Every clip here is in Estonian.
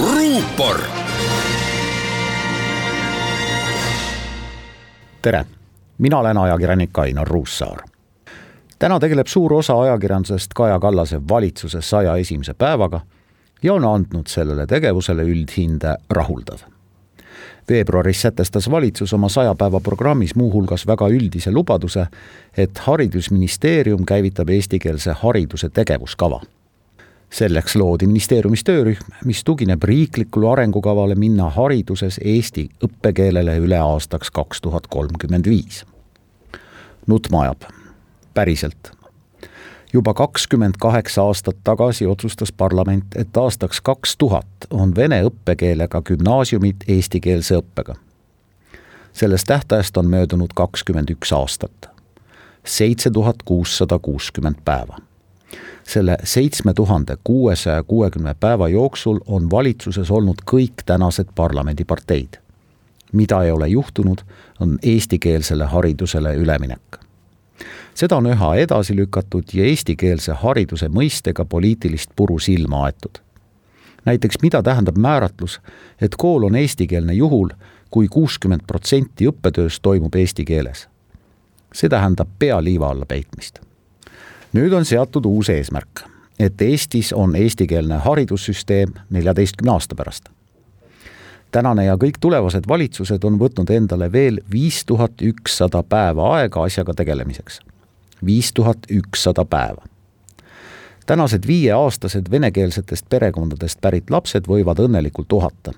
ruupor. tere, mina olen ajakirjanik Ainar Ruussaar. täna tegeleb suur osa ajakirjandusest Kaja Kallase valitsuse saja esimese päevaga ja on andnud sellele tegevusele üldhinde rahuldav veebruaris sätestas valitsus oma saja päeva programmis muuhulgas väga üldise lubaduse, et Haridusministeerium käivitab eestikeelse hariduse tegevuskava selleks loodi ministeeriumis töörühm, mis tugineb riiklikule arengukavale minna hariduses eesti õppekeelele üle aastaks kaks tuhat kolmkümmend viis. nutma ajab, päriselt. juba kakskümmend kaheksa aastat tagasi otsustas parlament, et aastaks kaks tuhat on vene õppekeelega gümnaasiumid eestikeelse õppega. sellest tähtajast on möödunud kakskümmend üks aastat, seitse tuhat kuussada kuuskümmend päeva selle seitsme tuhande kuuesaja kuuekümne päeva jooksul on valitsuses olnud kõik tänased parlamendiparteid. mida ei ole juhtunud, on eestikeelsele haridusele üleminek. seda on üha edasi lükatud ja eestikeelse hariduse mõistega poliitilist puru silma aetud. näiteks mida tähendab määratlus, et kool on eestikeelne juhul, kui kuuskümmend protsenti õppetööst toimub eesti keeles. see tähendab pea liiva alla peitmist nüüd on seatud uus eesmärk, et Eestis on eestikeelne haridussüsteem neljateistkümne aasta pärast. tänane ja kõik tulevased valitsused on võtnud endale veel viis tuhat ükssada päeva aega asjaga tegelemiseks. viis tuhat ükssada päeva. tänased viieaastased venekeelsetest perekondadest pärit lapsed võivad õnnelikult uhata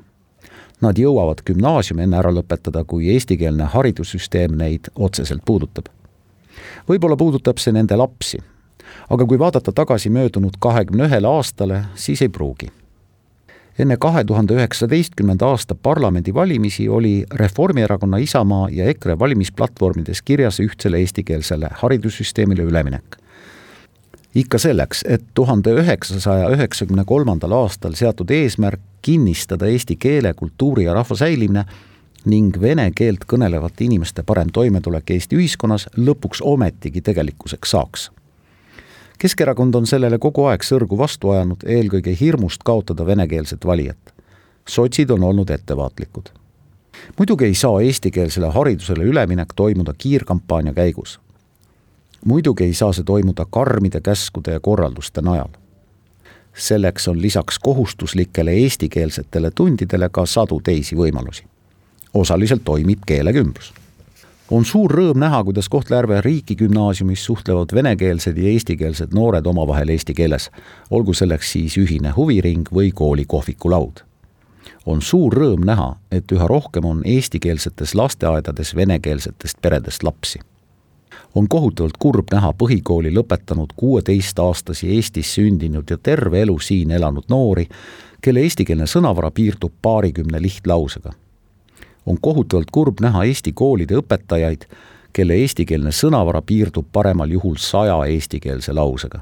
Nad jõuavad gümnaasiumi enne ära lõpetada, kui eestikeelne haridussüsteem neid otseselt puudutab. võib-olla puudutab see nende lapsi, aga kui vaadata tagasi möödunud kahekümne ühele aastale, siis ei pruugi. enne kahe tuhande üheksateistkümnenda aasta parlamendivalimisi oli Reformierakonna, Isamaa ja EKRE valimisplatvormides kirjas ühtsele eestikeelsele haridussüsteemile üleminek ikka selleks, et tuhande üheksasaja üheksakümne kolmandal aastal seatud eesmärk kinnistada eesti keele, kultuuri ja rahva säilimine ning vene keelt kõnelevate inimeste parem toimetulek Eesti ühiskonnas lõpuks ometigi tegelikkuseks saaks Keskerakond on sellele kogu aeg sõrgu vastu ajanud, eelkõige hirmust kaotada venekeelset valijat. sotsid on olnud ettevaatlikud. muidugi ei saa eestikeelsele haridusele üleminek toimuda kiirkampaania käigus. muidugi ei saa see toimuda karmide käskude ja korralduste najal. selleks on lisaks kohustuslikele eestikeelsetele tundidele ka sadu teisi võimalusi. osaliselt toimib keelekümblus on suur rõõm näha, kuidas Kohtla-Järve riigigümnaasiumis suhtlevad venekeelsed ja eestikeelsed noored omavahel eesti keeles, olgu selleks siis ühine huviring või kooli kohvikulaud. on suur rõõm näha, et üha rohkem on eestikeelsetes lasteaedades venekeelsetest peredest lapsi. on kohutavalt kurb näha põhikooli lõpetanud kuueteistaastasi Eestis sündinud ja terve elu siin elanud noori, kelle eestikeelne sõnavara piirdub paarikümne lihtlausega on kohutavalt kurb näha Eesti koolide õpetajaid, kelle eestikeelne sõnavara piirdub paremal juhul saja eestikeelse lausega.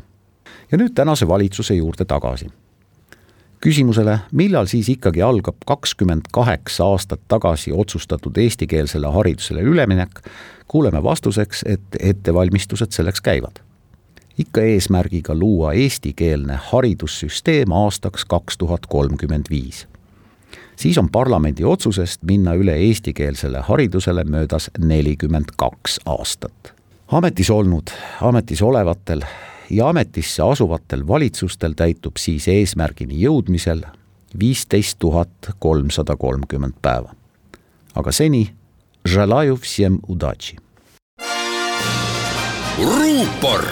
ja nüüd tänase valitsuse juurde tagasi. küsimusele, millal siis ikkagi algab kakskümmend kaheksa aastat tagasi otsustatud eestikeelsele haridusele üleminek, kuuleme vastuseks, et ettevalmistused selleks käivad ikka eesmärgiga luua eestikeelne haridussüsteem aastaks kaks tuhat kolmkümmend viis siis on parlamendi otsusest minna üle eestikeelsele haridusele möödas nelikümmend kaks aastat. ametis olnud, ametis olevatel ja ametisse asuvatel valitsustel täitub siis eesmärgini jõudmisel viisteist tuhat kolmsada kolmkümmend päeva. aga seni Želajuv Siem Udači. ruupor